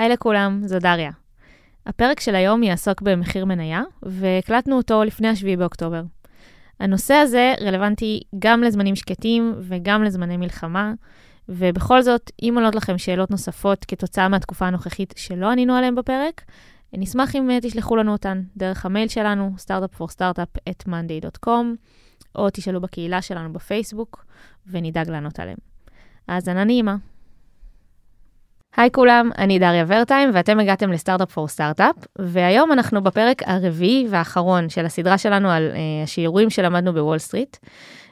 היי לכולם, זו דריה. הפרק של היום יעסוק במחיר מניה, והקלטנו אותו לפני השביעי באוקטובר. הנושא הזה רלוונטי גם לזמנים שקטים וגם לזמני מלחמה, ובכל זאת, אם עולות לכם שאלות נוספות כתוצאה מהתקופה הנוכחית שלא ענינו עליהן בפרק, נשמח אם אה, תשלחו לנו אותן דרך המייל שלנו, startupforstartup@monday.com, או תשאלו בקהילה שלנו בפייסבוק, ונדאג לענות עליהן. האזנה נעימה. היי כולם, אני דריה ורטיים ואתם הגעתם ל Startup for Startup, והיום אנחנו בפרק הרביעי והאחרון של הסדרה שלנו על uh, השיעורים שלמדנו בוול סטריט.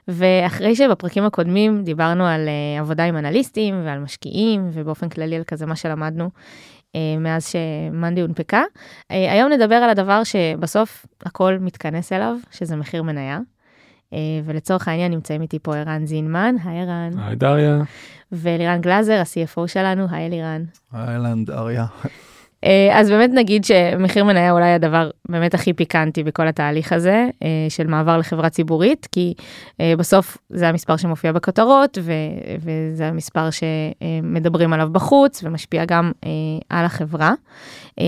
ואחרי שבפרקים הקודמים דיברנו על uh, עבודה עם אנליסטים ועל משקיעים ובאופן כללי על כזה מה שלמדנו uh, מאז שמאנדי הונפקה, uh, היום נדבר על הדבר שבסוף הכל מתכנס אליו, שזה מחיר מניה. ולצורך העניין נמצאים איתי פה ערן זינמן, היי ערן. היי דריה. ולירן גלאזר, ה-CFO שלנו, היי לירן. אהלן דריה. אה, אז באמת נגיד שמחיר מניה אולי הדבר באמת הכי פיקנטי בכל התהליך הזה אה, של מעבר לחברה ציבורית, כי אה, בסוף זה המספר שמופיע בכותרות ו- וזה המספר שמדברים עליו בחוץ ומשפיע גם על החברה.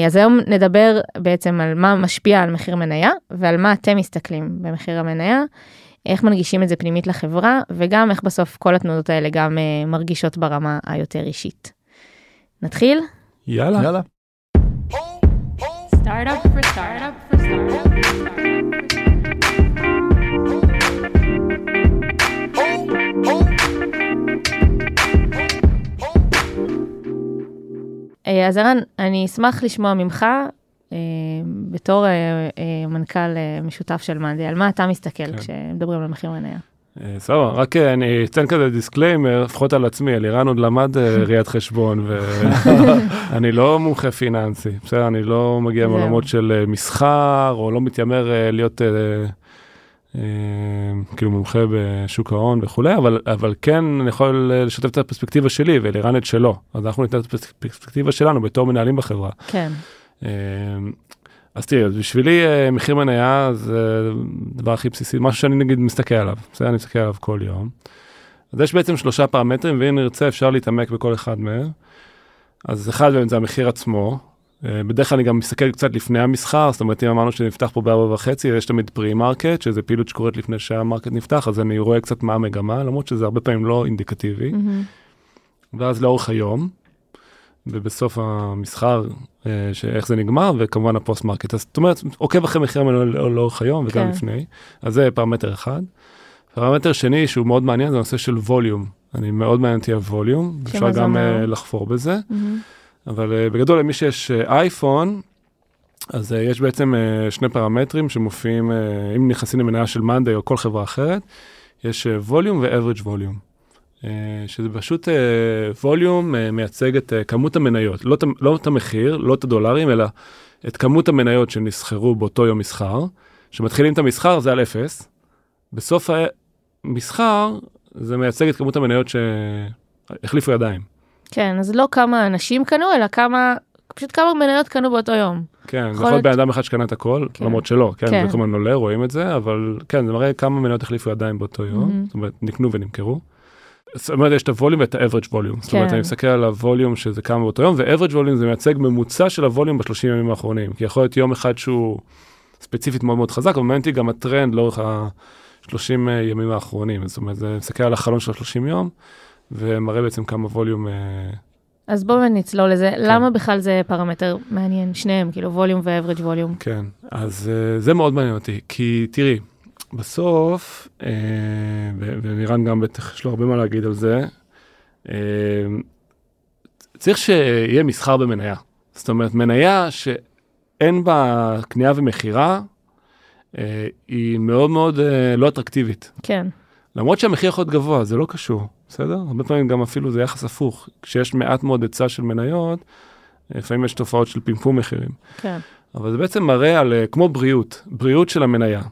אז היום נדבר בעצם על מה משפיע על מחיר מניה ועל מה אתם מסתכלים במחיר המניה. איך מנגישים את זה פנימית לחברה, וגם איך בסוף כל התנודות האלה גם uh, מרגישות ברמה היותר אישית. נתחיל? יאללה. יאללה. Startup for startup for startup. אז ערן, אני אשמח לשמוע ממך אה, בתור אה, אה, מנכ"ל משותף של מאנדי, על מה אתה מסתכל כן. כשמדברים על מחיר מניה? סבבה, רק אני אתן כזה disclaimer, לפחות על עצמי, אלירן עוד למד ראיית חשבון, ואני לא מומחה פיננסי, בסדר, אני לא מגיע מעולמות של מסחר, או לא מתיימר להיות כאילו מומחה בשוק ההון וכולי, אבל, אבל כן אני יכול לשתף את הפרספקטיבה שלי ואלירן את שלו, אז אנחנו ניתן את הפרספקטיבה שלנו בתור מנהלים בחברה. כן. אמ, אז תראי, בשבילי אה, מחיר מניה זה הדבר הכי בסיסי, משהו שאני נגיד מסתכל עליו, בסדר? אני מסתכל עליו כל יום. אז יש בעצם שלושה פרמטרים, ואם נרצה אפשר להתעמק בכל אחד מהם. אז אחד מהם זה המחיר עצמו. אה, בדרך כלל אני גם מסתכל קצת לפני המסחר, זאת אומרת אם אמרנו שנפתח פה בארבע וחצי, יש תמיד pre-market, שזה פעילות שקורית לפני שה market נפתח, אז אני רואה קצת מה המגמה, למרות שזה הרבה פעמים לא אינדיקטיבי. Mm-hmm. ואז לאורך היום, ובסוף המסחר, אה, שאיך זה נגמר, וכמובן ה post-market. אז זאת אומרת, עוקב אחרי מחיר המניה לאורך היום וגם כן. לפני, אז זה פרמטר אחד. פרמטר שני שהוא מאוד מעניין זה הנושא של volume. אני מאוד מעניין אותי ה volume, אפשר גם uh, לחפור בזה. Mm-hmm. אבל uh, בגדול למי שיש אייפון, אז uh, יש בעצם uh, שני פרמטרים שמופיעים, uh, אם נכנסים למניה של מאנדיי או כל חברה אחרת, יש volume ו-average volume. אה, שזה פשוט ווליום אה, uh, uh, מייצג את כמות המניות, לא, לא את המחיר, לא את הדולרים, אלא את כמות המניות שנסחרו באותו יום מסחר. כשמתחילים את המסחר זה על אפס, בסוף המסחר זה מייצג את כמות המניות שהחליפו ידיים. כן, אז לא כמה אנשים קנו, אלא כמה, פשוט כמה מניות קנו באותו יום. כן, זה יכול להיות בן אדם אחד שקנה את הכל, כן. למרות שלא, כן, כן. זה כמובן עולה, רואים את זה, אבל כן, זה מראה כמה מניות החליפו ידיים באותו יום, mm-hmm. זאת אומרת, נקנו ונמכרו. זאת אומרת, יש את הווליום ואת ה-average volume. זאת אומרת, כן. אני מסתכל על הווליום שזה כמה באותו יום, ו-average volume זה מייצג ממוצע של הווליום ב-30 ימים האחרונים. כי יכול להיות יום אחד שהוא ספציפית מאוד מאוד חזק, אבל מעניין אותי גם הטרנד לאורך ה-30 ימים האחרונים. זאת אומרת, זה מסתכל על החלון של ה-30 יום, ומראה בעצם כמה ווליום... אה, אז בואו נצלול לזה. כן. למה בכלל זה פרמטר מעניין? שניהם, כאילו ווליום ו-average volume. כן, אז uh, זה מאוד מעניין אותי, כי תראי, בסוף, אה, ונירן גם בטח יש לו הרבה מה להגיד על זה, אה, צריך שיהיה מסחר במניה. זאת אומרת, מניה שאין בה קנייה ומכירה, אה, היא מאוד מאוד לא אטרקטיבית. כן. למרות שהמחיר יכול להיות גבוה, זה לא קשור, בסדר? הרבה פעמים גם אפילו זה יחס הפוך. כשיש מעט מאוד היצע של מניות, לפעמים יש תופעות של פמפום מחירים. כן. אבל זה בעצם מראה על, כמו בריאות, בריאות של המניה.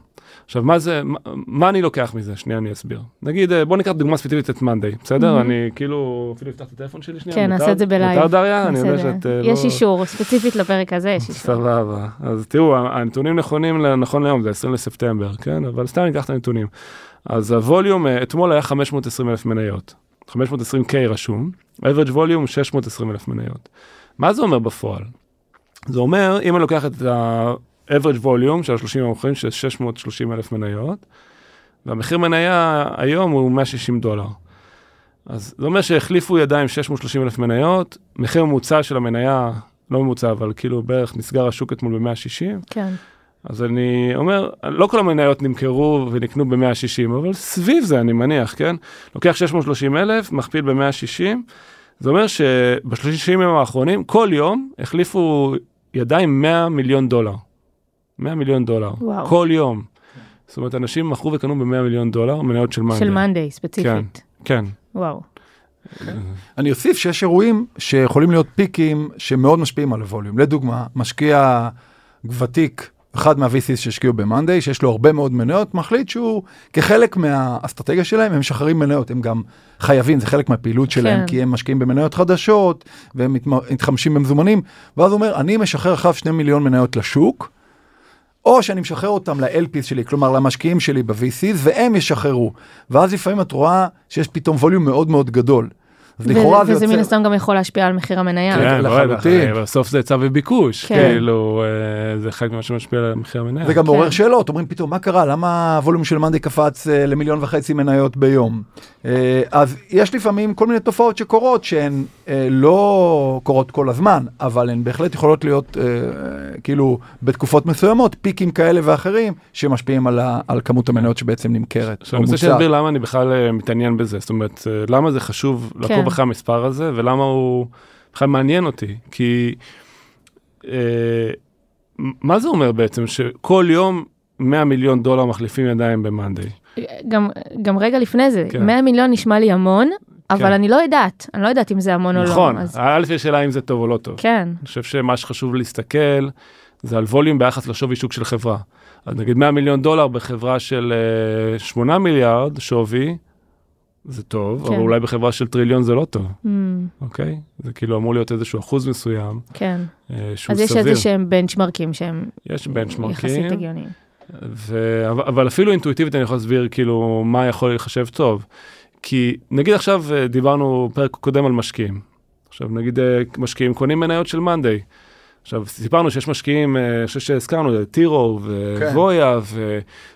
עכשיו, מה זה, מה, מה אני לוקח מזה? שנייה, אני אסביר. נגיד, בוא ניקח דוגמה ספציפית את מאנדיי, בסדר? Mm-hmm. אני כאילו, אפילו אפתח את הטלפון שלי שנייה. כן, נעשה את זה בלייב. מותר דריה? אני יודע שאת לא... יש אישור, ספציפית לפרק הזה יש אישור. סבבה. אז תראו, הנתונים נכונים נכון להיום, זה 20 לספטמבר, כן? אבל סתם ניקח את הנתונים. אז הווליום, אה, אתמול היה 520 אלף מניות. 520K רשום, average volume 620 אלף מניות. מה זה אומר בפועל? זה אומר, אם אני לוקח את ה-average volume של ה-30 המוכרים, של 630 אלף מניות, והמחיר מניה היום הוא 160 דולר. אז זה אומר שהחליפו ידיים 630 אלף מניות, מחיר ממוצע של המניה, לא ממוצע, אבל כאילו בערך נסגר השוק אתמול ב-160. כן. אז אני אומר, לא כל המניות נמכרו ונקנו ב-160, אבל סביב זה אני מניח, כן? לוקח 630 אלף, מכפיל ב-160, זה אומר שב-30 ימים האחרונים, כל יום החליפו ידיים 100 מיליון דולר. 100 מיליון דולר. וואו. כל יום. זאת אומרת, אנשים מכרו וקנו ב-100 מיליון דולר מניות של מאנדיי. של מאנדיי ספציפית. כן. וואו. אני אוסיף שיש אירועים שיכולים להיות פיקים שמאוד משפיעים על הווליום. לדוגמה, משקיע ותיק, אחד מה-VCs שהשקיעו ב-Monday, שיש לו הרבה מאוד מניות, מחליט שהוא, כחלק מהאסטרטגיה שלהם, הם משחררים מניות, הם גם חייבים, זה חלק מהפעילות שלהם, כן. כי הם משקיעים במניות חדשות, והם מתחמשים במזומנים, ואז הוא אומר, אני משחרר עכשיו 2 מיליון מניות לשוק, או שאני משחרר אותם ל-LPs שלי, כלומר למשקיעים שלי ב-VCs, והם ישחררו. ואז לפעמים את רואה שיש פתאום ווליום מאוד מאוד גדול. אז ו- לכאורה זה וזה מן. הסתם גם יכול להשפיע על מחיר המניה. כן, לחלוטין. בטח, בסוף זה היצע וביקוש, כן. כאילו, אה, זה חלק ממה שמשפיע על מחיר המניה. זה גם כן. מעורר שאלות, אומרים פתאום, מה קרה? למה הווליום של מאנדי קפץ אה, למיליון וחצי מניות ביום? אה, אז יש לפעמים כל מיני תופעות שקורות, שהן אה, לא קורות כל הזמן, אבל הן בהחלט יכולות להיות, אה, כאילו, בתקופות מסוימות, פיקים כאלה ואחרים, שמשפיעים על, ה, על כמות המניות שבעצם נמכרת. עכשיו אני רוצה. שנסביר למה אני בכלל מתעניין בזה, זאת אומרת, למה זה חשוב כן. לעקוב אחרי המספר הזה, ולמה הוא בכלל מעניין אותי, כי אה, מה זה אומר בעצם, שכל יום 100 מיליון דולר מחליפים ידיים במאנדיי? גם, גם רגע לפני זה, כן. 100 מיליון נשמע לי המון, אבל כן. אני לא יודעת, אני לא יודעת אם זה המון או נכון, לא. אז א', יש שאלה אם זה טוב או לא טוב. כן, אני חושב שמה שחשוב להסתכל זה על ווליום ביחס לשווי שוק של חברה. אז נגיד 100 מיליון דולר בחברה של אה, 8 מיליארד שווי, זה טוב, כן. אבל אולי בחברה של טריליון זה לא טוב, mm, אוקיי? זה כאילו אמור להיות איזשהו אחוז מסוים כן. אה, שהוא אז יש סביר. איזה שהם בנצ'מרקים שהם יש בנצ'מרקים, יחסית הגיוניים. ו... אבל, אפילו אינטואיטיבית אני יכול להסביר כאילו מה יכול להיחשב טוב. כי נגיד עכשיו אה, דיברנו פרק קודם על משקיעים. עכשיו נגיד אה, משקיעים קונים מניות של מאנדיי. עכשיו סיפרנו שיש משקיעים, אה, אני חושב שהזכרנו, טירו וויה,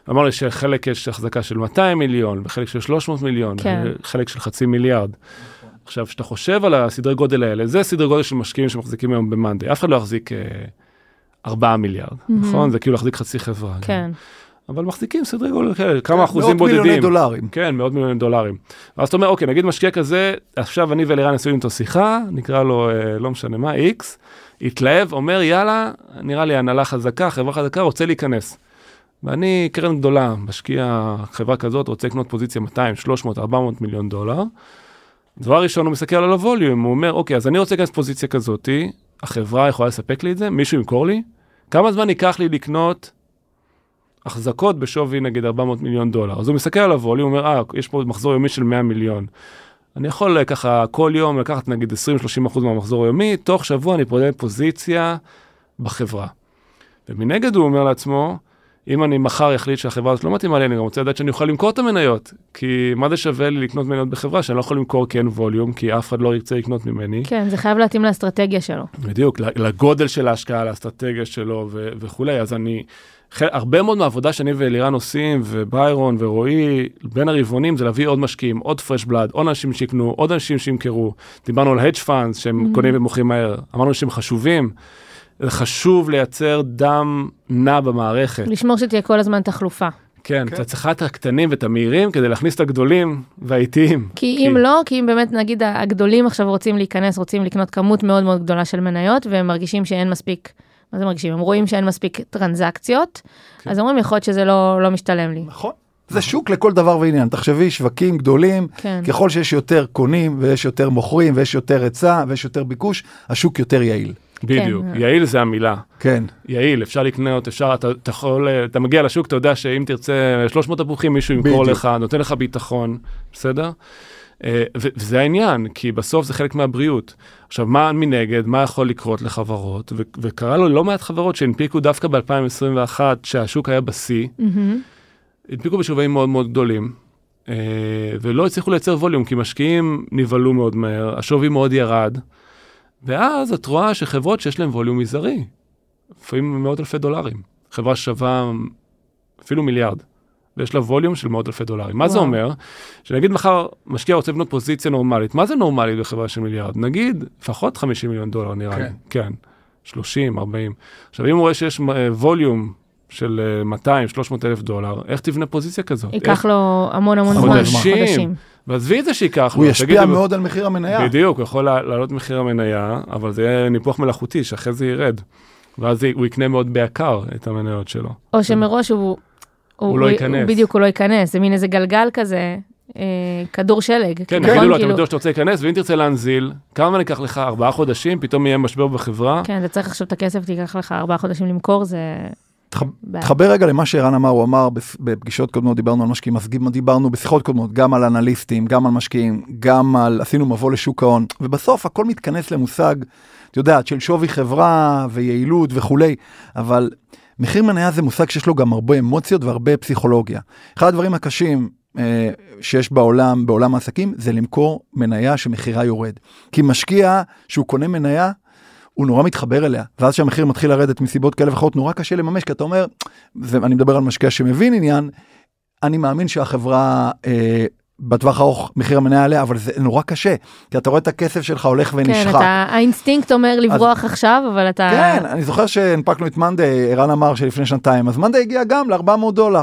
ואמרנו שחלק יש החזקה של 200 מיליון, וחלק של 300 מיליון, כן. וחלק של חצי מיליארד. עכשיו, כשאתה חושב על הסדרי גודל האלה, זה סדרי גודל של משקיעים שמחזיקים היום במאנדיי. אף אחד לא יחזיק 4 מיליארד, נכון? זה כאילו להחזיק חצי חברה. כן, אבל מחזיקים סדרי גודל כאלה, כמה אחוזים מאות בודדים. מיליוני דולרים. כן, מאות מיליוני דולרים. ואז אתה אומר, אוקיי, נגיד משקיע כזה, עכשיו אני ואלירן עשינו איתו שיחה, נקרא לו, אה, לא משנה מה, איקס, התלהב, אומר, יאללה, נראה לי הנהלה חזקה, חברה חזקה, רוצה להיכנס. ואני קרן גדולה, משקיע חברה כזאת, רוצה לקנות פוזיציה 200, 300, 400 מיליון דולר. דבר ראשון, הוא מסתכל על הווליום, הוא אומר, אוקיי, אז אני רוצה להיכנס פוזיציה כזאתי, החברה יכולה לספק לי את זה, מישהו ימכור לי, כמה זמן ייקח לי לקנות החזקות בשווי נגיד 400 מיליון דולר. אז הוא מסתכל על הווליום, הוא אומר, אה, יש פה מחזור יומי של 100 מיליון. אני יכול אה, ככה כל יום לקחת נגיד 20-30 אחוז מהמחזור היומי, תוך שבוע אני פודה פוזיציה בחברה. ומנגד הוא אומר לעצמו, אם אני מחר אחליט שהחברה הזאת לא מתאימה לי, אני גם רוצה לדעת שאני אוכל למכור את המניות. כי מה זה שווה לי לקנות מניות בחברה שאני לא יכול למכור כי אין ווליום, כי אף אחד לא ירצה לקנות ממני. כן, זה חייב להתאים לאסטרטגיה שלו. בדיוק, לגודל של ההשקעה, לאסטרטגיה שלו ו- וכולי. אז אני, הרבה מאוד מהעבודה שאני ואלירן עושים, וביירון ורועי, בין הרבעונים, זה להביא עוד משקיעים, עוד פרש בלאד, עוד אנשים שיקנו, עוד אנשים שימכרו. דיברנו על hedge funds שהם Mm-hmm. קונים ומוכרים מהר, אמרנו שהם חשובים. חשוב לייצר דם נע במערכת. לשמור שתהיה כל הזמן תחלופה. כן, אתה צריך את הקטנים ואת המהירים כדי להכניס את הגדולים והאיטיים. כי אם לא, כי אם באמת נגיד הגדולים עכשיו רוצים להיכנס, רוצים לקנות כמות מאוד מאוד גדולה של מניות, והם מרגישים שאין מספיק, מה זה מרגישים? הם רואים שאין מספיק טרנזקציות, כן. אז אומרים, יכול להיות שזה לא, לא משתלם לי. נכון. זה שוק לכל דבר ועניין. תחשבי, שווקים גדולים, כן. ככל שיש יותר קונים ויש יותר מוכרים ויש יותר היצע ויש יותר ביקוש, השוק יותר יעיל. בדיוק, כן. יעיל זה המילה. כן. יעיל, אפשר לקנות, אפשר, אתה, אתה יכול, אה, אתה מגיע לשוק, אתה יודע שאם תרצה 300 תפוחים, מישהו ימכור בדיוק. לך, נותן לך ביטחון, בסדר? אה, ו- וזה העניין, כי בסוף זה חלק מהבריאות. עכשיו, מה מנגד, מה יכול לקרות לחברות? ו- וקרה לו לא מעט חברות שהנפיקו דווקא ב-2021, שהשוק היה בשיא, מהמם. הנפיקו בשווים מאוד מאוד גדולים, אה, ולא הצליחו לייצר ווליום, כי משקיעים נבהלו מאוד מהר, השווי מאוד ירד, ואז את רואה שחברות שיש להן ווליום מזערי, לפעמים מאות אלפי דולרים, חברה שווה אפילו מיליארד, ויש לה ווליום של מאות אלפי דולרים. מה זה וואו. אומר? שנגיד מחר משקיע רוצה לבנות פוזיציה נורמלית, מה זה נורמלית בחברה של מיליארד? נגיד לפחות 50 מיליון דולר נראה לי, כן. כן, 30, 40. עכשיו אם הוא רואה שיש אה, ווליום של אה, 200, 300 אלף דולר, איך תבנה פוזיציה כזאת? ייקח איך- לו המון המון זמן. חודשים. חודשים. ועזבי את זה שייקח הוא לו, ישפיע תגידו, מאוד על מחיר המניה. בדיוק, הוא יכול לה- להעלות מחיר המניה, אבל זה יהיה ניפוח מלאכותי, שאחרי זה ירד. ואז הוא יקנה מאוד ביקר את המניות שלו. או שמראש הוא... הוא לא ייכנס. בדיוק, הוא לא ייכנס. זה מין איזה גלגל כזה, אה, כדור שלג. כן, נכון? יגידו לו, אתה כאילו- בטוח שאתה רוצה להיכנס, ואם תרצה להנזיל, כמה ייקח לך? ארבעה חודשים, פתאום יהיה משבר בחברה. כן, אתה צריך עכשיו את הכסף, תיקח לך ארבעה חודשים למכור, זה... תחבר רגע למה שערן אמר, הוא אמר בפ- בפגישות קודמות, דיברנו על משקיעים, אז דיברנו בשיחות קודמות, גם על אנליסטים, גם על משקיעים, גם על, עשינו מבוא לשוק ההון, ובסוף הכל מתכנס למושג, את יודעת, של שווי חברה ויעילות וכולי, אבל מחיר מניה זה מושג שיש לו גם הרבה אמוציות והרבה פסיכולוגיה. אחד הדברים הקשים אה, שיש בעולם, בעולם העסקים, זה למכור מניה שמחירה יורד. כי משקיע שהוא קונה מניה, הוא נורא מתחבר אליה, ואז כשהמחיר מתחיל לרדת מסיבות כאלה ואחרות, נורא קשה לממש, כי אתה אומר, ואני מדבר על משקיע שמבין עניין, אני מאמין שהחברה אה, בטווח הארוך מחיר המניה יעלה, אבל זה נורא קשה, כי אתה רואה את הכסף שלך הולך כן, ונשחק. אתה, האינסטינקט אומר לברוח עכשיו, אבל אתה... כן, אני זוכר שהנפקנו את מאנדיי, ערן אמר שלפני שנתיים, אז מאנדיי הגיע גם ל-400 דולר.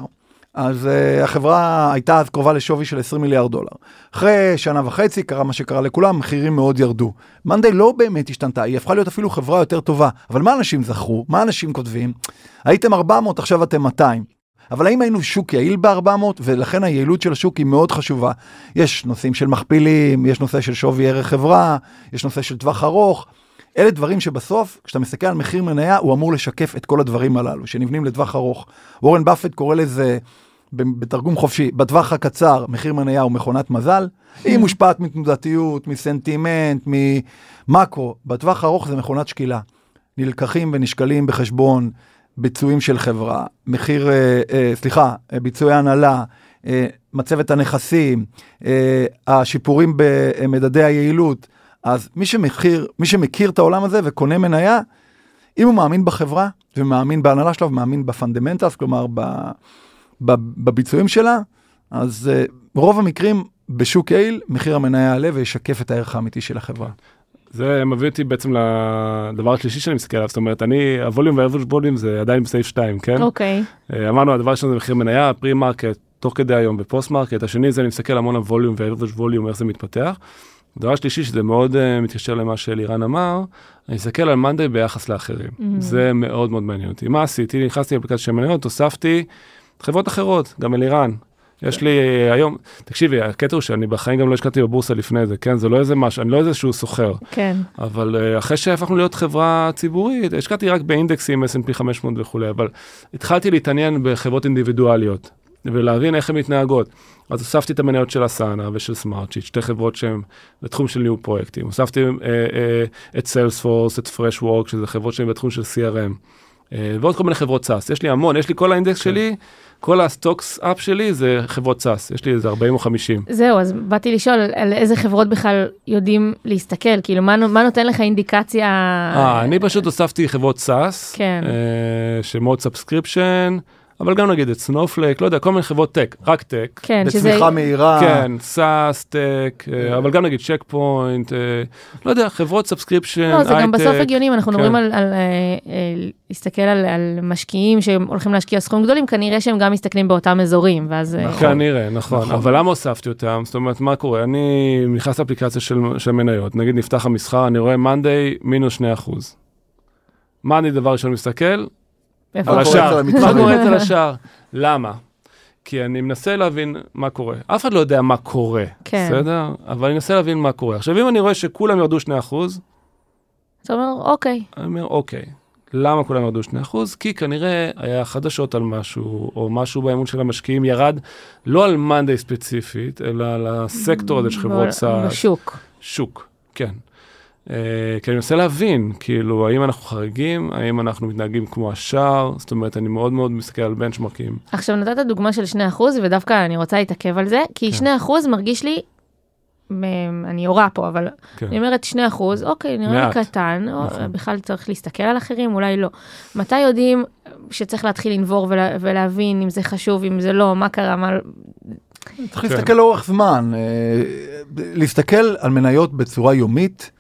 אז uh, החברה הייתה אז קרובה לשווי של 20 מיליארד דולר. אחרי שנה וחצי קרה מה שקרה לכולם, מחירים מאוד ירדו. מאנדיי לא באמת השתנתה, היא הפכה להיות אפילו חברה יותר טובה. אבל מה אנשים זכרו? מה אנשים כותבים? הייתם 400, עכשיו אתם 200. אבל האם היינו שוק יעיל ב-400? ולכן היעילות של השוק היא מאוד חשובה. יש נושאים של מכפילים, יש נושא של שווי ערך חברה, יש נושא של טווח ארוך. אלה דברים שבסוף, כשאתה מסתכל על מחיר מניה, הוא אמור לשקף את כל הדברים הללו, שנבנים לטווח ארוך. וורן באפט קורא לזה, בתרגום חופשי, בטווח הקצר, מחיר מניה הוא מכונת מזל. היא מושפעת מתנודתיות, מסנטימנט, ממאקרו. בטווח הארוך זה מכונת שקילה. נלקחים ונשקלים בחשבון ביצועים של חברה, מחיר, אה, אה, סליחה, אה, ביצועי הנהלה, אה, מצבת הנכסים, אה, השיפורים במדדי היעילות. אז מי שמכיר, מי שמכיר את העולם הזה וקונה מניה, אם הוא מאמין בחברה ומאמין בהנהלה שלה ומאמין ב fundamentals, כלומר ב, ב, בביצועים שלה, אז uh, רוב המקרים בשוק יעיל, מחיר המניה יעלה וישקף את הערך האמיתי של החברה. זה מביא אותי בעצם לדבר השלישי שאני מסתכל עליו, זאת אומרת, אני, ה volume וה average volume זה עדיין בסעיף 2, כן? אוקיי. אה, אמרנו, הדבר הראשון זה מחיר מניה, pre-market, תוך כדי היום ב post-market, השני זה אני מסתכל המון על volume וה average volume, איך זה מתפתח. דבר שלישי, שזה מאוד uh, מתקשר למה שאלירן אמר, אני מסתכל על מאנדיי ביחס לאחרים. Mm. זה מאוד מאוד מעניין אותי. מה עשיתי? נכנסתי לאפליקציה של מניות, הוספתי חברות אחרות, גם אלירן. יש לי אה, היום, תקשיבי, הקטע הוא שאני בחיים גם לא השקעתי בבורסה לפני זה, כן? זה לא איזה משהו, אני לא איזשהו סוחר. כן. אבל uh, אחרי שהפכנו להיות חברה ציבורית, השקעתי רק באינדקסים, S&P 500 וכולי, אבל התחלתי להתעניין בחברות אינדיבידואליות, ולהבין איך הן מתנהגות. אז הוספתי את המניות של אסנה ושל סמארטשיט, שתי חברות שהן בתחום של ניהול פרויקטים. הוספתי uh, uh, את סיילספורס, את פרשוורקס, שזה חברות שהן בתחום של CRM, uh, ועוד כל מיני חברות SaaS. יש לי המון, יש לי כל האינדקס כן. שלי, כל ה stocks app שלי זה חברות SaaS, יש לי איזה 40 או 50. זהו, אז באתי לשאול על איזה חברות בכלל יודעים להסתכל, כאילו מה, מה נותן לך אינדיקציה... אה, אני פשוט הוספתי חברות SaaS, כן. אה, שמאוד subscription, אבל גם נגיד את סנופלק, לא יודע, כל מיני חברות tech, רק tech. כן, שזה... בצמיחה מהירה. כן, SaaS, tech, אה, אבל גם נגיד צ'ק פוינט, אה, לא יודע, חברות subscription, לא, זה גם הייטק. בסוף הגיוני, אם אנחנו כן. מדברים על, על אה, אה, להסתכל על, על משקיעים שהולכים להשקיע סכומים גדולים, כנראה שהם גם מסתכלים באותם אזורים, ואז... אה, נכון. כנראה, נכון. נכון. אבל למה הוספתי אותם? זאת אומרת, מה קורה? אני נכנס לאפליקציה של של מניות, נגיד נפתח המסחר, אני רואה מאנדיי מינוס 2 אחוז. מה אני דבר ראשון מסתכל? על השער. מה? קורה אצל השער? למה? כי אני מנסה להבין מה קורה. אף אחד לא יודע מה קורה, כן. בסדר? אבל אני מנסה להבין מה קורה. עכשיו, אם אני רואה שכולם ירדו 2%, אתה אומר, אוקיי, אני אומר, אוקיי, למה כולם ירדו 2%? כי כנראה היה חדשות על משהו, או משהו באמון של המשקיעים ירד, לא על מאנדיי ספציפית, אלא על הסקטור הזה של חברות ב- סעד. בשוק. שוק, כן. Uh, כי אני מנסה להבין, כאילו, האם אנחנו חריגים, האם אנחנו מתנהגים כמו השאר, זאת אומרת, אני מאוד מאוד מסתכל על בנצ'מרקים. עכשיו נתת דוגמה של 2% ודווקא אני רוצה להתעכב על זה, כי כן. 2% מרגיש לי מ- אני יורה פה, אבל כן. אני אומרת 2 אחוז, אוקיי, נראה לי. קטן, או נכון. בכלל צריך להסתכל על אחרים, אולי לא. מתי יודעים שצריך להתחיל לנבור ולה, ולהבין אם זה חשוב, אם זה לא, מה קרה, מה... צריך כן. להסתכל לאורך זמן, אה, להסתכל על מניות בצורה יומית.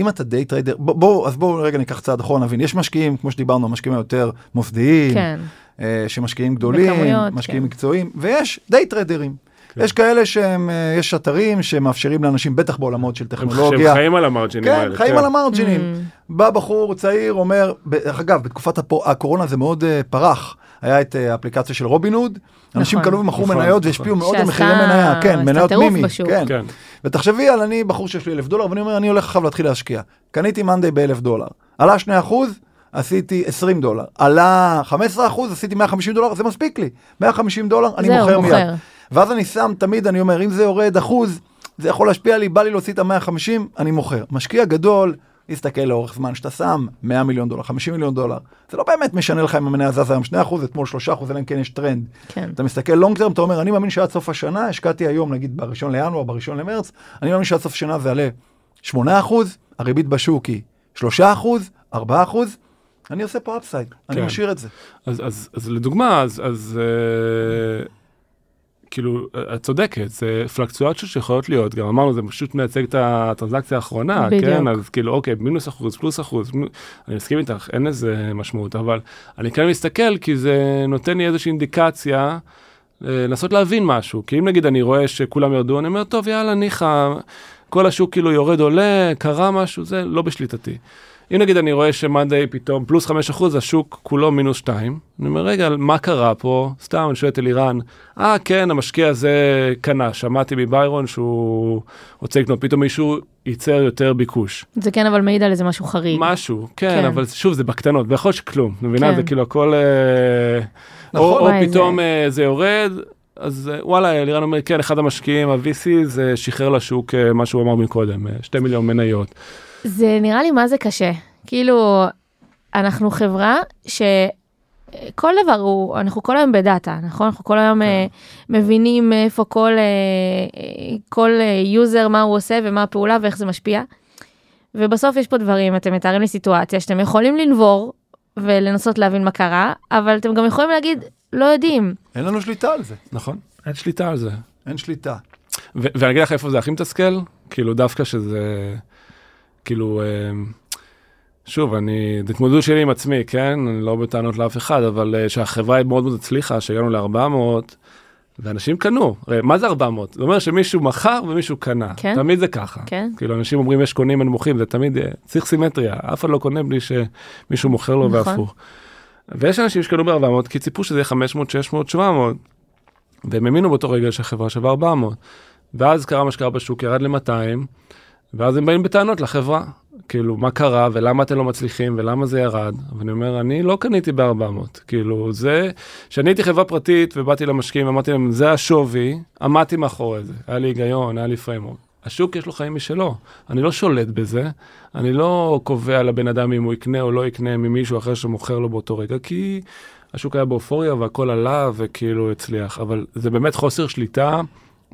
אם אתה day trader, בוא, בוא, אז בואו רגע ניקח צעד אחורה, נבין, יש משקיעים, כמו שדיברנו, המשקיעים היותר מוסדיים, כן, אה, שמשקיעים גדולים, בכמויות, משקיעים כן. מקצועיים, ויש day טריידרים. כן. יש כאלה שהם, אה, יש אתרים שמאפשרים לאנשים, בטח בעולמות של טכנולוגיה, שהם חיים על המרג'ינים כן, האלה. חיים על המרג'ינים. Mm. בא בחור צעיר, אומר, אגב, בתקופת הקורונה זה מאוד אה, פרח. היה את אה, האפליקציה של רובין הוד, אנשים נכון. קנו ומכרו נכון, מניות. והשפיעו מאוד על מחירי מניה, כן, מניות מימי. כן. כן. ותחשבי על אני בחור שיש לי אלף דולר, ואני אומר, אני הולך עכשיו להתחיל להשקיע. קניתי מאנדיי באלף דולר. עלה 2 אחוז, עשיתי 20 דולר. עלה 15 אחוז, עשיתי 150 דולר, זה מספיק לי. 150 דולר, אני מוכר מיד. ואז אני שם, תמיד אני אומר, אם זה יורד אחוז, זה יכול להשפיע לי, בא לי להוציא את ה-150, אני מוכר. משקיע גדול, יסתכל לאורך זמן, שאתה שם 100 מיליון דולר, 50 מיליון דולר, זה לא באמת משנה לך אם המניה זזה היום 2 אחוז, אתמול 3 אחוז, אלא אם כן יש טרנד. כן. אתה מסתכל long term, אתה אומר, אני מאמין שעד סוף השנה, השקעתי היום, נגיד בראשון לינואר, בראשון למרץ, אני מאמין שעד סוף השנה זה יעלה 8 אחוז, הריבית בשוק היא 3 אחוז, 4 אחוז, אני עושה פה upside, אני כן. משאיר את זה. אז, אז, אז לדוגמה, אז, אז אה, כאילו, את צודקת, זה פלוקטואציות שיכולות להיות, גם אמרנו, זה פשוט מייצג את הטרנזקציה האחרונה, בדיוק. כן? אז כאילו, אוקיי, מינוס אחוז, פלוס אחוז, מ- אני מסכים איתך, אין לזה משמעות, אבל אני כן מסתכל, כי זה נותן לי איזושהי אינדיקציה. אה, לנסות להבין משהו, כי אם נגיד אני רואה שכולם ירדו, אני אומר, טוב, יאללה, ניחא, כל השוק כאילו יורד עולה, קרה משהו, זה לא בשליטתי. אם נגיד אני רואה שמאנדיי פתאום פלוס 5 אחוז, השוק כולו מינוס 2, אני אומר, רגע, מה קרה פה? סתם, אני שואל את אלירן, אה, כן, המשקיע הזה קנה, שמעתי מביירון שהוא רוצה לקנות, פתאום מישהו ייצר יותר ביקוש. זה כן אבל מעיד על איזה משהו חריג. משהו, כן, כן. אבל שוב, זה בקטנות, ויכול להיות שכלום, מבינה? כן. זה כאילו הכל... אה, נכון. או, או פתאום זה- אה, זה יורד, אז אה, וואלה, אלירן אומר, כן, אחד המשקיעים, ה-VC, זה שחרר לשוק מה שהוא אמר מקודם, אה, שתי מיליון מניות. זה נראה לי מה זה קשה. כאילו, אנחנו חברה שכל דבר הוא, אנחנו כל היום בדאטה, נכון? אנחנו כל היום אה, מבינים איפה כל, אה, כל יוזר, מה הוא עושה ומה הפעולה ואיך זה משפיע. ובסוף יש פה דברים, אתם מתארים לי סיטואציה שאתם יכולים לנבור ולנסות להבין מה קרה, אבל אתם גם יכולים להגיד, לא יודעים. אין לנו שליטה על זה, נכון, אין שליטה על זה. אין שליטה. ואני אגיד לך איפה זה הכי מתסכל, כאילו דווקא שזה, כאילו, אה, שוב, אני, זה התמודדות שלי עם עצמי, כן? אני לא בטענות לאף אחד, אבל אה, שהחברה היא מאוד מאוד הצליחה, שהגענו ל-400, ואנשים קנו. הרי מה זה 400? זה אומר שמישהו מכר ומישהו קנה. כן. תמיד זה ככה. כן. כאילו, אנשים אומרים יש קונים, אין מוכרים, זה תמיד אה, צריך סימטריה. אף אחד לא קונה בלי שמישהו מוכר לו נכון. והפוך. ויש אנשים שקנו ב-400 כי ציפו שזה יהיה 500, 600, 700, והם האמינו באותו רגע שהחברה שווה 400. ואז קרה מה שקרה בשוק, ירד ל-200, ואז הם באים בטענות לחברה. כאילו, מה קרה, ולמה אתם לא מצליחים, ולמה זה ירד. ואני אומר, אני לא קניתי ב-400. כאילו, זה, כשאני הייתי חברה פרטית ובאתי למשקיעים, אמרתי להם, זה השווי, עמדתי מאחורי זה. היה לי היגיון, היה לי framework. השוק יש לו חיים משלו, אני לא שולט בזה, אני לא קובע לבן אדם אם הוא יקנה או לא יקנה ממישהו אחר שמוכר לו באותו רגע, כי השוק היה באופוריה והכל עלה וכאילו הצליח, אבל זה באמת חוסר שליטה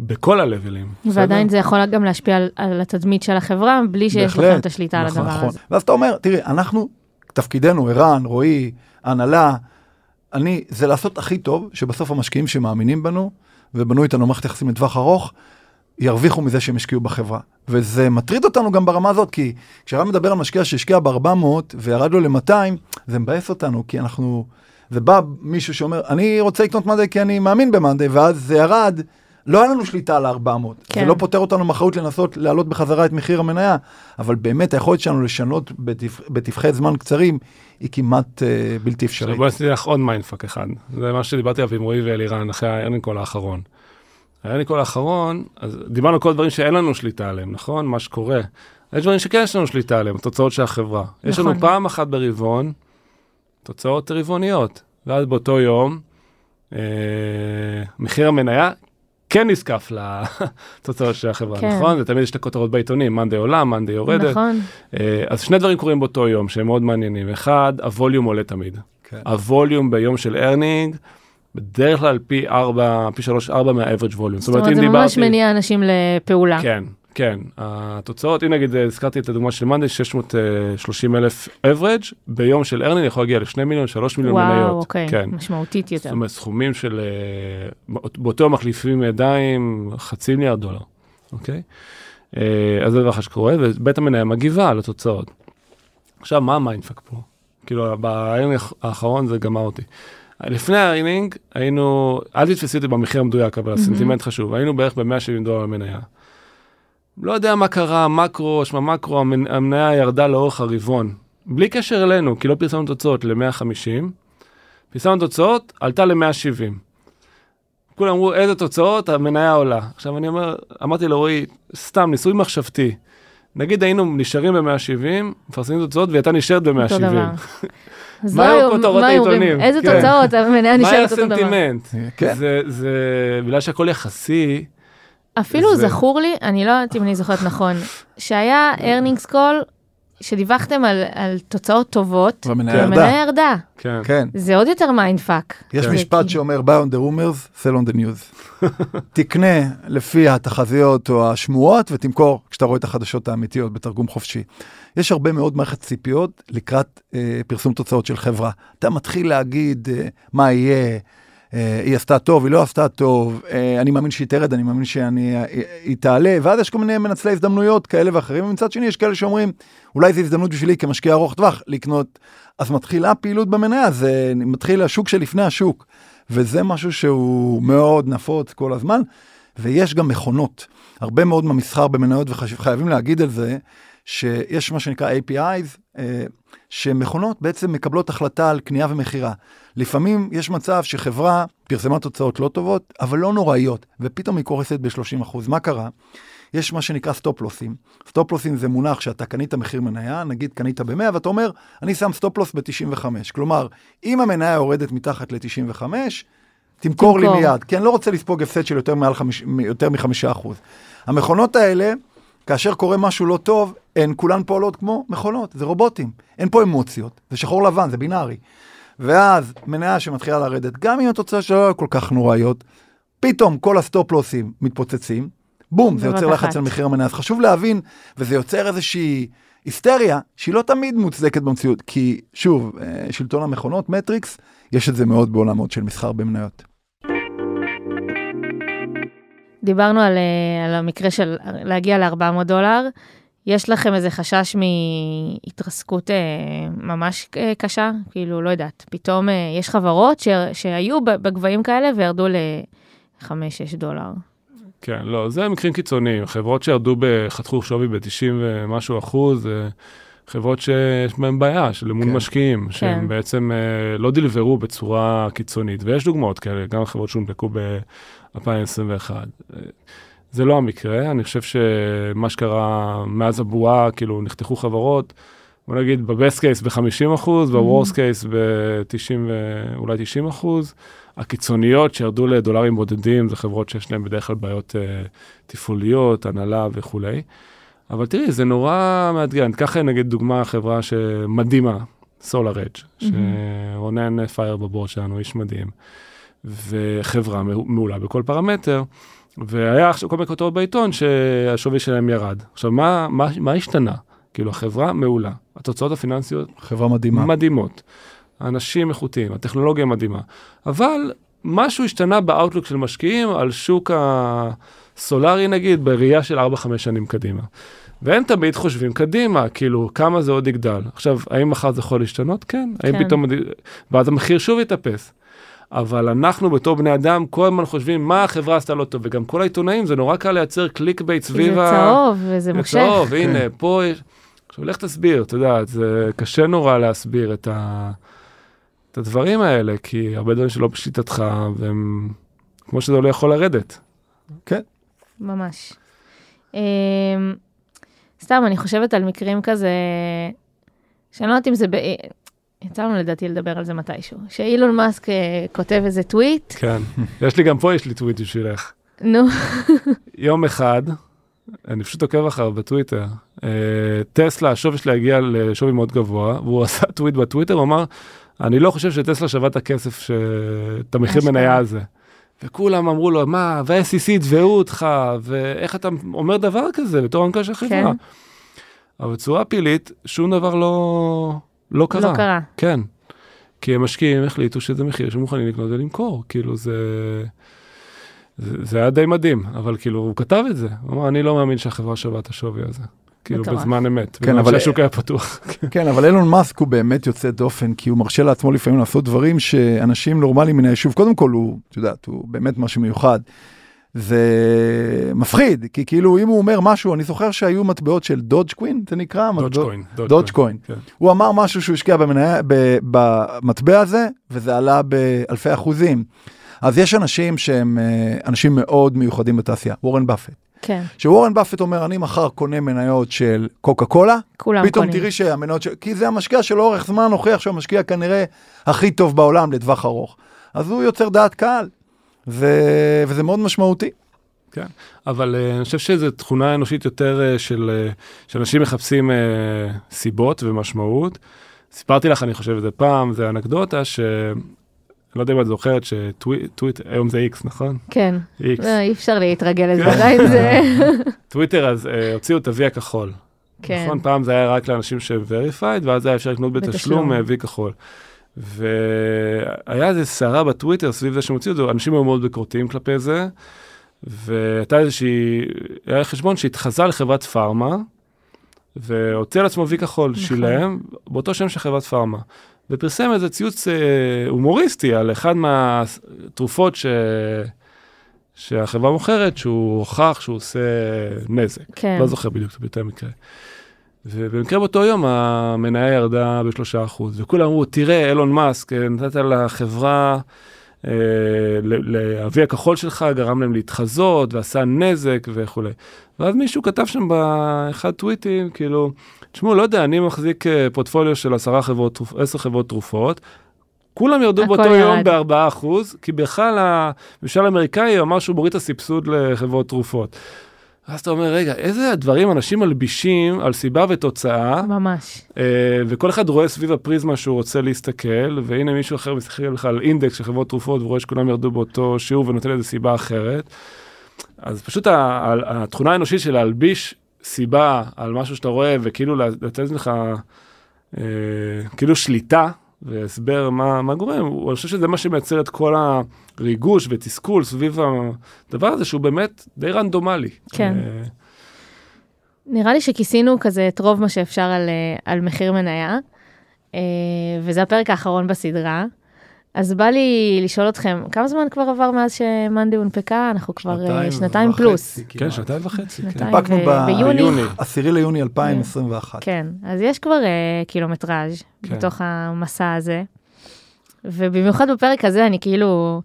בכל הלוולים. ועדיין זה יכול גם להשפיע על, על התדמית של החברה, בלי שיש בהחלט. לכם את השליטה על נכון, הדבר נכון. הזה. ואז אתה אומר, תראי, אנחנו, תפקידנו, ערן, רועי, הנהלה, אני, זה לעשות הכי טוב, שבסוף המשקיעים שמאמינים בנו, ובנו איתנו מערכת יחסים לטווח ארוך, ירוויחו מזה שהם השקיעו בחברה. וזה מטריד אותנו גם ברמה הזאת, כי כשערן מדבר על משקיע שהשקיע ב-400 וירד לו ל-200, זה מבאס אותנו, כי אנחנו... זה בא מישהו שאומר, אני רוצה לקנות מאנדיי כי אני מאמין במאנדיי, ואז זה ירד, לא היה לנו שליטה על ה-400. כן. זה לא פוטר אותנו מאחריות לנסות להעלות בחזרה את מחיר המניה, אבל באמת היכולת שלנו לשנות בטווחי זמן קצרים היא כמעט אה, בלתי אפשרית. בוא נעשה לך עוד mindfuck אחד. זה מה שדיברתי עליו עם רועי ואלירן אחרי הארנינגקול האחרון. הארנינגקול האחרון, אז דיברנו על כל הדברים שאין לנו שליטה עליהם, נכון? מה שקורה. יש דברים שכן יש לנו שליטה עליהם, תוצאות של החברה. יש לנו נכון. פעם אחת ברבעון, תוצאות רבעוניות. ואז באותו יום, אה, מחיר המניה כן נזקף לתוצאות של החברה, כן. נכון? זה תמיד יש את הכותרות בעיתונים, מאנדי עולה, מאנדי יורדת. נכון. אה, אז שני דברים קורים באותו יום שהם מאוד מעניינים. אחד, ה volume עולה תמיד. כן. ה volume ביום של earning, בדרך כלל פי 4, פי 3, 4 מה-average volume. זאת אומרת, זה ממש מניע אנשים לפעולה. כן, כן, התוצאות, אם נגיד הזכרתי את הדוגמה של מאנדי, 630 אלף average, ביום של earning יכול להגיע ל-2 מיליון, 3 מיליון וואו, מניות. אוקיי, כן. משמעותית יותר. זאת אומרת, סכומים של, אה, באותו מחליפים ידיים, חצי מיליארד דולר, אוקיי? אה, אז זה דבר אחד שקורה, ובית המניה מגיבה על התוצאות. עכשיו, מה ה mindfuck פה? כאילו, ב earning האחרון זה גמר אותי. לפני ה earning היינו, אל תתפסי אותי במחיר המדויק, אבל הסנטימנט חשוב, היינו בערך ב-170 דולר למניה. לא יודע מה קרה, מקרו, שמע מקרו, המנ- המניה ירדה לאורך הרבעון. בלי קשר אלינו, כי לא פרסמנו תוצאות ל-150, פרסמנו תוצאות, עלתה ל-170. כולם אמרו, איזה תוצאות, המניה עולה. עכשיו אני אומר, אמרתי לרועי, סתם, ניסוי מחשבתי. נגיד היינו נשארים ב-170, מפרסמים תוצאות, והיא הייתה נשארת אותו ב-170. דבר. אז מה לא היו כותרות מה היו אומרים? העיתונים? איזה כן. תוצאות, המניה מה היה נשארת אותו דבר. הסנטימנט? כן. זה, זה, בגלל שהכל יחסי, אפילו זה- זכור לי, אני לא יודעת אם אני זוכרת נכון, שהיה earnings call, שדיווחתם על, על תוצאות טובות, והמניה והמניה ירדה. ירדה. כן. כן. זה עוד יותר mindfuck. יש כן. משפט שאומר, buy on the rumors, sell on the news. תקנה לפי התחזיות או השמועות ותמכור כשאתה רואה את החדשות האמיתיות בתרגום חופשי. יש הרבה מאוד מערכת ציפיות לקראת אה, פרסום תוצאות של חברה. אתה מתחיל להגיד אה, מה יהיה, היא עשתה טוב, היא לא עשתה טוב, אה, אני מאמין שהיא תרד, אני מאמין שהיא תעלה, ואז יש כל מיני מנצלי הזדמנויות כאלה ואחרים, ומצד שני יש כאלה שאומרים, אולי זו הזדמנות בשבילי כמשקיע ארוך טווח לקנות, אז מתחילה פעילות במניה, זה מתחיל השוק שלפני השוק, וזה משהו שהוא מאוד נפוץ כל הזמן, ויש גם מכונות. הרבה מאוד מהמסחר במניות, וחייבים להגיד על זה, שיש מה שנקרא APIs, אה, שמכונות בעצם מקבלות החלטה על קנייה ומכירה. לפעמים יש מצב שחברה פרסמה תוצאות לא טובות, אבל לא נוראיות, ופתאום היא קורסת ב-30%. מה קרה? יש מה שנקרא סטופלוסים. סטופלוסים זה מונח שאתה קנית מחיר מניה, נגיד קנית ב-100, ואתה אומר, אני שם סטופלוס ב-95. כלומר, אם המניה יורדת מתחת ל-95, תמכור לי. מיד, כי אני לא רוצה לספוג הפסד של יותר, מעל חמיש, יותר מחמישה אחוז. המכונות האלה, כאשר קורה משהו לא טוב, הן כולן פועלות כמו מכונות, זה רובוטים. אין פה אמוציות, זה שחור לבן, זה בינארי. ואז מניה שמתחילה לרדת, גם אם התוצאות שלה לא היו כל כך נוראיות, פתאום כל הסטופ-לוסים מתפוצצים, בום, זה יוצר לחץ. על מחיר המניה. אז חשוב להבין, וזה יוצר איזושהי היסטריה, שהיא לא תמיד מוצדקת במציאות, כי שוב, אה, שלטון המכונות, מטריקס, יש את זה מאוד בעולמות של מסחר במניות. דיברנו על, אה, על המקרה של להגיע ל-400 דולר. יש לכם איזה חשש מהתרסקות אה, ממש אה, קשה? כאילו, לא יודעת, פתאום אה, יש חברות ש, שהיו ב- בגבהים כאלה וירדו ל-5-6 דולר. כן, לא, זה מקרים קיצוניים. חברות שירדו, ב- חתכו שווי ב-90 ומשהו אחוז, אה, חברות שיש בהן בעיה של אמון כן. משקיעים, שהם כן. בעצם אה, לא דלברו בצורה קיצונית. ויש דוגמאות כאלה, גם חברות שהונפקו ב-2021. זה לא המקרה, אני חושב שמה שקרה מאז הבועה, כאילו נחתכו חברות, בוא נגיד בבסט קייס ב-50 אחוז, בוורסט קייס ב-90 ואולי 90 אחוז. הקיצוניות שירדו לדולרים בודדים זה חברות שיש להן בדרך כלל בעיות uh, תפעוליות, הנהלה וכולי. אבל תראי, זה נורא מאתגר. אני אקח נגיד דוגמה חברה שמדהימה, סולאר אדג', שרונן פייר בבורד שלנו, איש מדהים, וחברה מעולה בכל פרמטר. והיה עכשיו כל מיני כותרות בעיתון שהשווי שלהם ירד. עכשיו, מה, מה, מה השתנה? כאילו, החברה מעולה, התוצאות הפיננסיות חברה מדהימה. מדהימות, אנשים איכותיים, הטכנולוגיה מדהימה, אבל משהו השתנה ב outlook של משקיעים על שוק הסולארי נגיד, בראייה של 4-5 שנים קדימה. והם תמיד חושבים קדימה, כאילו, כמה זה עוד יגדל. עכשיו, האם מחר זה יכול להשתנות? כן. האם כן. פתאום, ואז המחיר שוב יתאפס. אבל אנחנו בתור בני אדם כל הזמן חושבים מה החברה עשתה לא טוב, וגם כל העיתונאים זה נורא קל לייצר clickbait סביב זה ה... צהוב וזה מושך. צהוב, הנה, פה יש... עכשיו, לך תסביר, אתה יודע, זה קשה נורא להסביר את, ה... את הדברים האלה, כי הרבה דברים שלא בשליטתך, והם... כמו שזה לא יכול לרדת. ממש. אמ, סתם, אני חושבת על מקרים כזה, שאני לא יודעת אם זה, ב... יצא לנו לדעתי לדבר על זה מתישהו, שאילון מאסק אה, כותב איזה טוויט, כן. יש לי גם פה, יש לי טוויט בשבילך. נו, יום אחד, אני פשוט עוקב אחריו בטוויטר, אה, טסלה, השווי שלה הגיע לשווי מאוד גבוה, והוא עשה טוויט בטוויטר, הוא אמר, אני לא חושב שטסלה שווה את הכסף, ש... את המחיר. מניה הזה. וכולם אמרו לו, מה, וה-SEC יתבעו אותך, ואיך אתה אומר דבר כזה בתור המנכ"ל של חברה. כן. אבל בצורה פלילית, שום דבר לא, לא קרה. לא קרה. כן. כי המשקיעים החליטו שזה מחיר שמוכנים לקנות ולמכור, כאילו זה... זה, זה היה די מדהים, אבל כאילו, הוא כתב את זה. הוא אמר, אני לא מאמין שהחברה שווה את השווי הזה. כאילו, מטורף. בזמן אמת. כן, אבל- שהשוק היה פתוח. כן, אבל אילון מאסק הוא באמת יוצא דופן, כי הוא מרשה לעצמו לפעמים לעשות דברים שאנשים נורמליים מן היישוב, קודם כל הוא, את יודעת, הוא באמת משהו מיוחד. זה מפחיד, כי כאילו אם הוא אומר משהו, אני זוכר שהיו מטבעות של דודג' קווין, זה נקרא? דודג' קוין. כן. הוא אמר משהו שהוא השקיע במניה, ב, במטבע הזה, וזה עלה באלפי אחוזים. אז יש אנשים שהם אה, אנשים מאוד מיוחדים בתעשייה, וורן באפט. כן, שוורן באפט אומר, אני מחר קונה מניות של קוקה קולה, כולם פתאום קונים. תראי שהמניות, של... כי זה המשקיע שלאורך זמן הוכיח שהוא המשקיע כנראה הכי טוב בעולם לטווח ארוך. אז הוא יוצר דעת קהל, ו... וזה מאוד משמעותי. כן, אבל uh, אני חושב שזו תכונה אנושית יותר uh, של, uh, שאנשים מחפשים uh, סיבות ומשמעות. סיפרתי לך, אני חושב, את זה פעם, זה אנקדוטה ש... לא יודע אם את זוכרת שטוויט, היום זה איקס, נכון? כן, איקס. לא, אי אפשר להתרגל לזה, כן. עדיין זה... טוויטר אז הוציאו את ה-V הכחול. כן, נכון? פעם זה היה רק לאנשים שהם verified, ואז היה אפשר לקנות בתשלום וי כחול. והיה איזה סערה בטוויטר סביב זה שהם הוציאו את זה, אנשים היו מאוד ביקורתיים כלפי זה, והייתה איזושהי, היה חשבון שהתחזה לחברת פארמה, והוציא על עצמו וי כחול, נכון. שילם, באותו שם של חברת פארמה. ופרסם איזה ציוץ אה, הומוריסטי על אחד מהתרופות ש... שהחברה מוכרת, שהוא הוכח שהוא עושה נזק. כן. לא זוכר בדיוק את המקרה. ובמקרה באותו יום המניה ירדה בשלושה אחוז, וכולם אמרו, תראה, אילון מאסק, אה, נתת לחברה, אה, לאבי הכחול שלך, גרם להם להתחזות, ועשה נזק וכולי. ואז מישהו כתב שם באחד טוויטים, כאילו, תשמעו, לא יודע, אני מחזיק אה, פורטפוליו של עשרה חברות, עשר חברות תרופות, כולם ירדו באותו יום ירד. בארבעה אחוז, כי בכלל הממשל האמריקאי אמר שהוא מוריד את הסבסוד לחברות תרופות. אז אתה אומר, רגע, איזה דברים אנשים מלבישים על סיבה ותוצאה, ממש. אה, וכל אחד רואה סביב הפריזמה שהוא רוצה להסתכל, והנה מישהו אחר מסתכל לך על אינדקס של חברות תרופות ורואה שכולם ירדו באותו שיעור ונותן איזה סיבה אחרת. אז פשוט התכונה האנושית של להלביש סיבה על משהו שאתה רואה, וכאילו לתת לך אה, כאילו שליטה והסבר מה, מה גורם, אני חושב שזה מה שמייצר את כל הריגוש ותסכול סביב הדבר הזה, שהוא באמת די רנדומלי. כן. אה, נראה לי שכיסינו כזה את רוב מה שאפשר על, אה, על מחיר מניה, אה, וזה הפרק האחרון בסדרה. אז בא לי לשאול אתכם, כמה זמן כבר עבר מאז שמאנדי הונפקה? אנחנו כבר אה, שנתיים וחצי פלוס. כן, שנתיים וחצי. כן. הנפקנו ו- ב- ביוני. ביוני. עשירי ליוני 2021. כן, אז יש כבר אה, קילומטראז' כן. בתוך המסע הזה. ובמיוחד בפרק הזה, אני כאילו,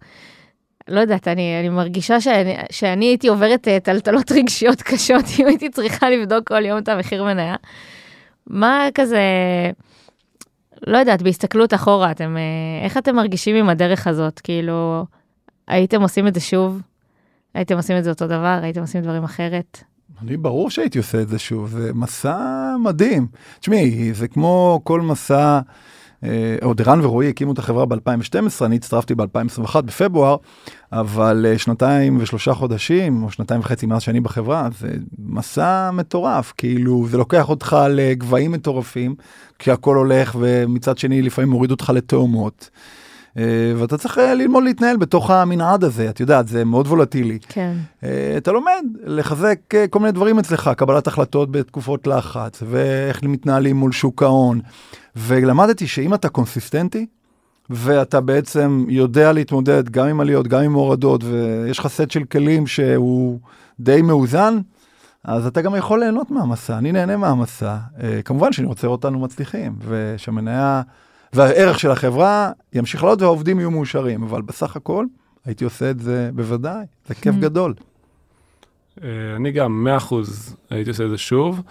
לא יודעת, אני, אני מרגישה שאני, שאני הייתי עוברת אה, טלטלות רגשיות קשות אם הייתי צריכה לבדוק כל יום את המחיר מניה. מה כזה, לא יודעת, בהסתכלות אחורה, אתם, אה, איך אתם מרגישים עם הדרך הזאת? כאילו, הייתם עושים את זה שוב? הייתם עושים את זה אותו דבר? הייתם עושים דברים אחרת? אני ברור שהייתי עושה את זה שוב, זה מסע מדהים. תשמעי, זה כמו כל מסע, עוד ערן ורועי הקימו את החברה ב-2012, אני הצטרפתי ב-2021 בפברואר, אבל אה, שנתיים ושלושה חודשים, או שנתיים וחצי מאז שאני בחברה, זה מסע מטורף, כאילו זה לוקח אותך לגבהים מטורפים, כשהכול הולך, ומצד שני לפעמים מוריד אותך לתאומות. אה, ואתה צריך אה, ללמוד להתנהל בתוך המנעד הזה, את יודעת, זה מאוד וולטילי. כן, אה, אתה לומד לחזק כל מיני דברים אצלך, קבלת החלטות בתקופות לחץ, ואיך מתנהלים מול שוק ההון. ולמדתי שאם אתה קונסיסטנטי, ואתה בעצם יודע להתמודד גם עם עליות, גם עם הורדות, ויש לך סט של כלים שהוא די מאוזן, אז אתה גם יכול ליהנות מהמסע. אני נהנה מהמסע. כמובן שאני רוצה אותנו מצליחים, ושהמניה והערך של החברה ימשיך לעלות והעובדים יהיו מאושרים, אבל בסך הכל הייתי עושה את זה בוודאי, זה כיף Mm. גדול. אה, אני גם 100% הייתי עושה את זה שוב.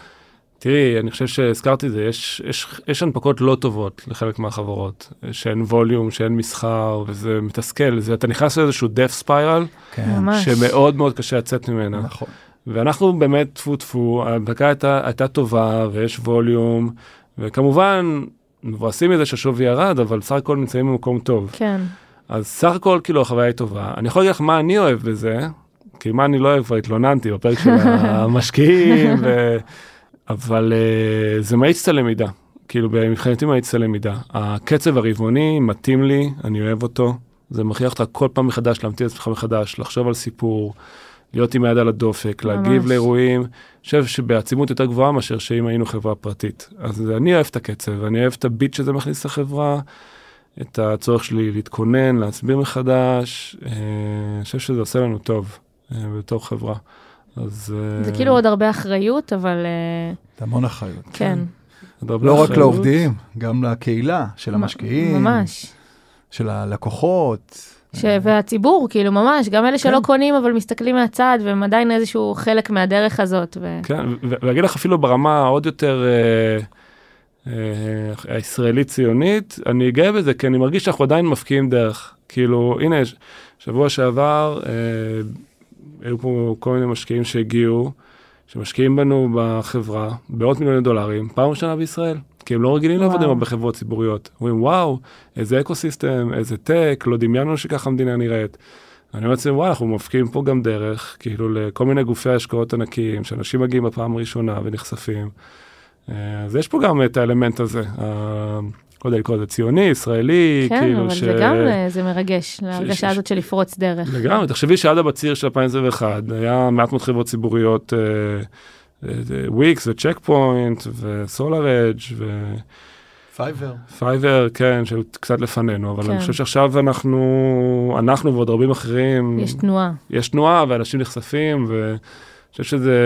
תראי, אני חושב שהזכרתי את זה, יש, יש, יש הנפקות לא טובות לחלק מהחברות, שאין ווליום, שאין מסחר, וזה מתסכל, זה, אתה נכנס לאיזשהו death spiral, כן. שמאוד מאוד קשה לצאת ממנה. נכון. ואנחנו באמת, טפו טפו, ההנפקה הייתה, הייתה טובה, ויש ווליום, וכמובן, מבואסים מזה שהשווי ירד, אבל בסך הכל נמצאים במקום טוב. כן, אז סך הכל כאילו החוויה היא טובה. אני יכול להגיד לך מה אני אוהב בזה, כי מה אני לא אוהב, כבר התלוננתי בפרק של המשקיעים, ו... אבל uh, זה מאיץ את הלמידה. כאילו מבחינתי מאיץ את הלמידה. הקצב הרבעוני מתאים לי, אני אוהב אותו. זה מכריח אותך כל פעם מחדש להמתין את עצמך מחדש, לחשוב על סיפור, להיות עם היד על הדופק, ממש. להגיב לאירועים. אני חושב שבעצימות יותר גבוהה מאשר שאם היינו חברה פרטית. אז אני אוהב את הקצב, אני אוהב את הביט שזה מכניס לחברה, את הצורך שלי להתכונן, להסביר מחדש. אה, אני חושב שזה עושה לנו טוב אה, בתור חברה. אז... זה כאילו עוד הרבה אחריות, אבל... זה המון אחריות. כן. לא רק לעובדים, גם לקהילה של המשקיעים. ממש. של הלקוחות. ש... והציבור, כאילו ממש, גם אלה שלא כן. קונים אבל מסתכלים מהצד והם עדיין איזשהו חלק מהדרך הזאת. ו... כן, ואגיד לך אפילו ברמה עוד יותר אה, אה, הישראלית ציונית, אני גאה בזה, כי אני מרגיש שאנחנו עדיין מפקיעים דרך. כאילו, הנה, שבוע שעבר אה, היו פה כל מיני משקיעים שהגיעו, שמשקיעים בנו בחברה בעוד מיליוני דולרים, פעם ראשונה בישראל. כי הם לא רגילים לעבוד עם הרבה חברות ציבוריות. אומרים, וואו, איזה אקו סיסטם, איזה טק, לא דמיינו שככה המדינה נראית. אני אומר לעצמי, וואו, אנחנו מפקיעים פה גם דרך, כאילו, לכל מיני גופי השקעות ענקיים, שאנשים מגיעים בפעם הראשונה ונחשפים. אה, אז יש פה גם את האלמנט הזה, לא יודע לקרוא לזה ציוני, ישראלי, כן, כאילו אבל ש... כן, אבל זה גם, אה, זה מרגש, להרגשה ש... הזאת של לפרוץ דרך. לגמרי, תחשבי שעד הבציר של 2021, היה מעט מאוד חברות ציבוריות, אה, וויקס וצ'ק פוינט וסולאר אדג' ו... פייבר. פייבר, כן, שהיו קצת לפנינו, אבל כן. אני חושב שעכשיו אנחנו, אנחנו ועוד רבים אחרים... יש תנועה. יש תנועה ואנשים נחשפים, ואני חושב שזה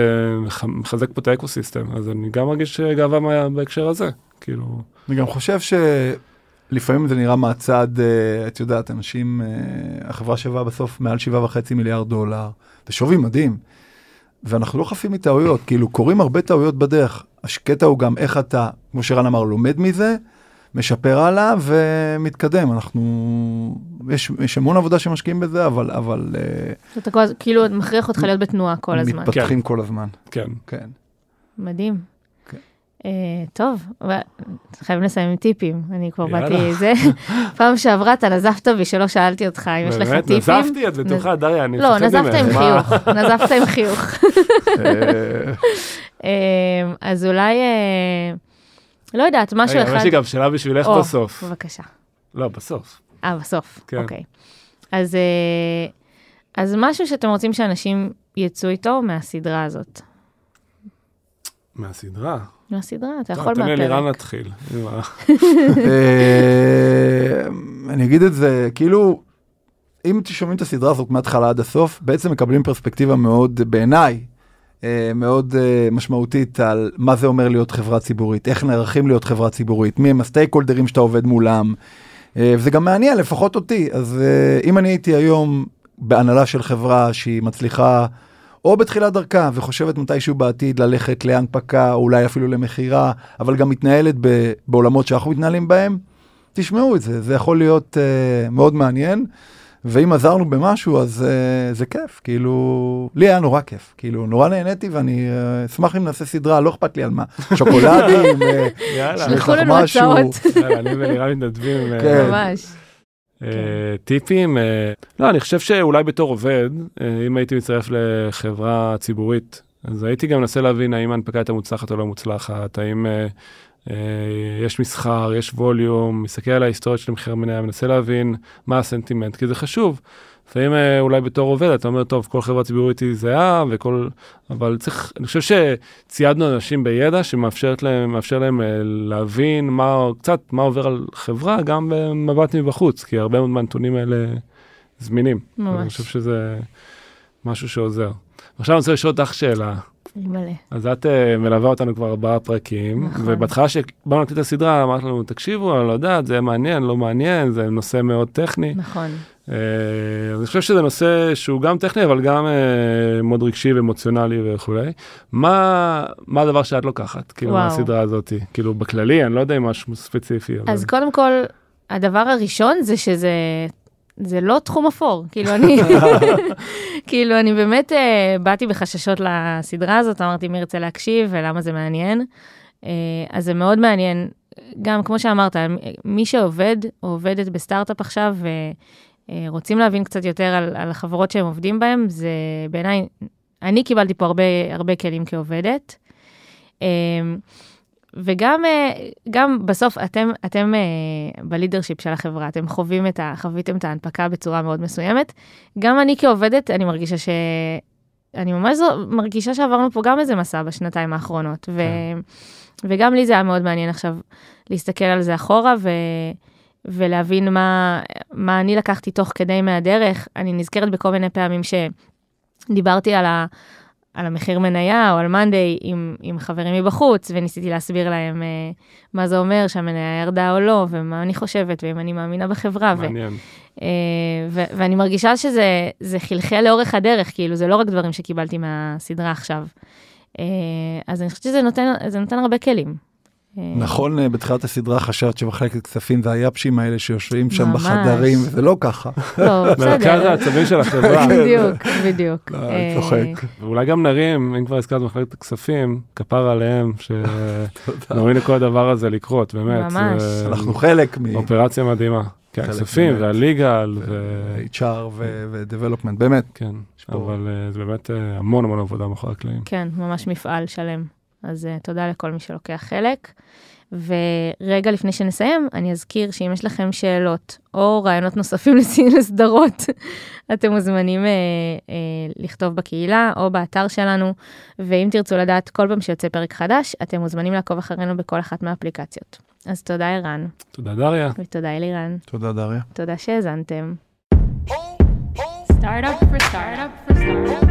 מחזק פה את ה ecosystem, אז אני גם מרגיש גאווה בהקשר הזה, כאילו... אני גם חושב שלפעמים זה נראה מהצד, אה, את יודעת, אנשים, אה, החברה שווה בסוף מעל 7.5 מיליארד דולר, זה שווי מדהים. ואנחנו לא חפים מטעויות, כאילו קורים הרבה טעויות בדרך. הקטע הוא גם איך אתה, כמו שרן אמר, לומד מזה, משפר הלאה ומתקדם. אנחנו, יש, יש המון עבודה שמשקיעים בזה, אבל, אבל... אה, אתה כל, כאילו מכריח אותך להיות בתנועה כל הזמן. מתפתחים כן. כל הזמן. כן. כן. מדהים. Uh, טוב, חייבים לסיים עם טיפים, אני כבר באתי זה. פעם שעברה אתה נזפת בי שלא שאלתי אותך אם יש לך טיפים. באמת, נזפתי, את בטוחה, דריה, אני לא, נזפת עם חיוך, נזפת עם חיוך. אז אולי, אה, לא יודעת, משהו אחד... יש לי גם שאלה בשבילך בסוף. בבקשה. לא, בסוף. אה, בסוף, כן. אוקיי. אה, אז משהו שאתם רוצים שאנשים יצאו איתו מהסדרה הזאת. מהסדרה? מהסדרה, אתה יכול מהפרק. תן לי לירן להתחיל. אה, אני אגיד את זה, כאילו, אם שומעים את הסדרה הזאת מההתחלה עד הסוף, בעצם מקבלים פרספקטיבה מאוד, בעיניי, אה, מאוד אה, משמעותית על מה זה אומר להיות חברה ציבורית, איך נערכים להיות חברה ציבורית, מי הם הסטייק הולדרים שאתה עובד מולם. וזה גם מעניין, לפחות אותי. אז אם אני הייתי היום בהנהלה של חברה שהיא מצליחה או בתחילת דרכה וחושבת מתישהו בעתיד ללכת להנפקה, או אולי אפילו למכירה, אבל גם מתנהלת ב, בעולמות שאנחנו מתנהלים בהם, תשמעו את זה, זה יכול להיות uh, מאוד מעניין. ואם עזרנו במשהו, אז uh, זה כיף, כאילו, לי היה נורא כיף, כאילו, נורא נהניתי ואני uh, אשמח אם נעשה סדרה, לא אכפת לי על מה, שוקולדים, שלחו לנו הצעות. אני ונראה מתנדבים. כן. ממש. כן. טיפים, אה, לא, אני חושב שאולי בתור עובד, אה, אם הייתי מצטרף לחברה ציבורית, אז הייתי גם מנסה להבין האם ההנפקה הייתה מוצלחת או לא מוצלחת, האם יש מסחר, יש ווליום, מסתכל על ההיסטוריה של מחיר מניה, מנסה להבין מה הסנטימנט, כי זה חשוב. לפעמים uh, אולי בתור עובד אתה אומר, טוב, כל חברה ציבורית היא זהה, וכל... אבל צריך, אני חושב שציידנו אנשים בידע שמאפשר להם, להם uh, להבין מה, קצת מה עובר על חברה, גם במבט מבחוץ, כי הרבה מאוד מהנתונים האלה זמינים. ממש. אני חושב שזה משהו שעוזר. עכשיו אני רוצה לשאול אותך שאלה. מלא. אז את uh, מלווה אותנו כבר ארבעה פרקים, נכון. ובהתחלה שבאנו לתת את הסדרה, אמרת לנו, תקשיבו, אני לא יודעת, זה מעניין, לא מעניין, זה נושא מאוד טכני. נכון. Uh, אז אני חושב שזה נושא שהוא גם טכני, אבל גם uh, מאוד רגשי ואמוציונלי וכולי. מה, מה הדבר שאת לוקחת, כאילו. מהסדרה הזאת? כאילו, בכללי, אני לא יודע אם משהו ספציפי. אז אבל... קודם כל, הדבר הראשון זה שזה זה לא תחום אפור, כאילו אני, כאילו אני באמת uh, באתי בחששות לסדרה הזאת, אמרתי מי ירצה להקשיב ולמה זה מעניין. Uh, אז זה מאוד מעניין, גם כמו שאמרת, מי שעובד או עובדת בסטארט-אפ עכשיו, אה, רוצים להבין קצת יותר על, על החברות שהם עובדים בהן, זה בעיניי, אני קיבלתי פה הרבה, הרבה כלים כעובדת. אה, וגם אה, גם בסוף אתם, אתם בלידרשיפ של החברה, אתם חווים את ה... חוויתם את ההנפקה בצורה מאוד מסוימת. גם אני כעובדת, אני מרגישה ש... אני ממש מרגישה שעברנו פה גם איזה מסע בשנתיים האחרונות. ו... כן. וגם לי זה היה מאוד מעניין עכשיו להסתכל על זה אחורה ו... ולהבין מה, מה אני לקחתי תוך כדי מהדרך. אני נזכרת בכל מיני פעמים שדיברתי על, ה... על המחיר מניה או על מאנדיי עם, עם חברים מבחוץ, וניסיתי להסביר להם uh, מה זה אומר שהמניה ירדה או לא, ומה אני חושבת, ואם אני מאמינה בחברה. מעניין. ו, uh, ו, ואני מרגישה שזה חלחל לאורך הדרך, כאילו, זה לא רק דברים שקיבלתי מהסדרה עכשיו. Uh, אז אני חושבת שזה נותן, נותן הרבה כלים. נכון, אה, בתחילת הסדרה חשבת שמחלקת כספים זה היאפשים האלה שיושבים שם בחדרים, וזה לא ככה. לא, בסדר. מרכז העצבים של החברה. בדיוק, בדיוק. לא, אני אה, צוחק. ואולי גם נרים, אם כבר הזכרת מחלקת הכספים, כפר עליהם, שנוריד לכל הדבר הזה לקרות, באמת. ממש. אנחנו חלק מ... אופרציה מדהימה. כן, הכספים והליגל ו-HR ו-Development, באמת. כן, אבל אה, זה באמת המון המון עבודה מאחורי הקלעים. כן, ממש מפעל שלם. אז uh, תודה לכל מי שלוקח חלק. ורגע לפני שנסיים, אני אזכיר שאם יש לכם שאלות או רעיונות נוספים לסדרות, אתם מוזמנים uh, uh, לכתוב בקהילה או באתר שלנו, ואם תרצו לדעת כל פעם שיוצא פרק חדש, אתם מוזמנים לעקוב אחרינו בכל אחת מהאפליקציות. אז תודה ערן. תודה דריה. ותודה אלירן. תודה דריה. תודה שהאזנתם. Startup for startup for startup.